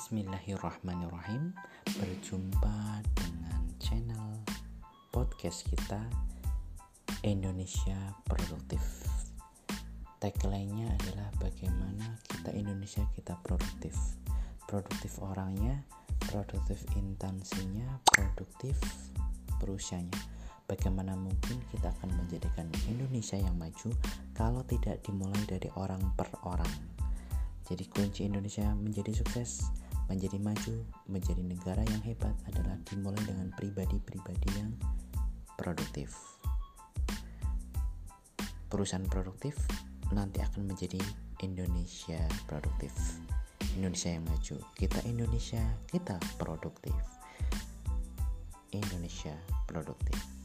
Bismillahirrahmanirrahim. Berjumpa dengan channel podcast kita Indonesia Produktif. Tagline-nya adalah bagaimana kita Indonesia kita produktif. Produktif orangnya, produktif intansinya, produktif perusahaannya. Bagaimana mungkin kita akan menjadikan Indonesia yang maju kalau tidak dimulai dari orang per orang? Jadi kunci Indonesia menjadi sukses, menjadi maju, menjadi negara yang hebat adalah dimulai dengan pribadi-pribadi yang produktif. Perusahaan produktif nanti akan menjadi Indonesia produktif. Indonesia yang maju. Kita Indonesia, kita produktif. Indonesia produktif.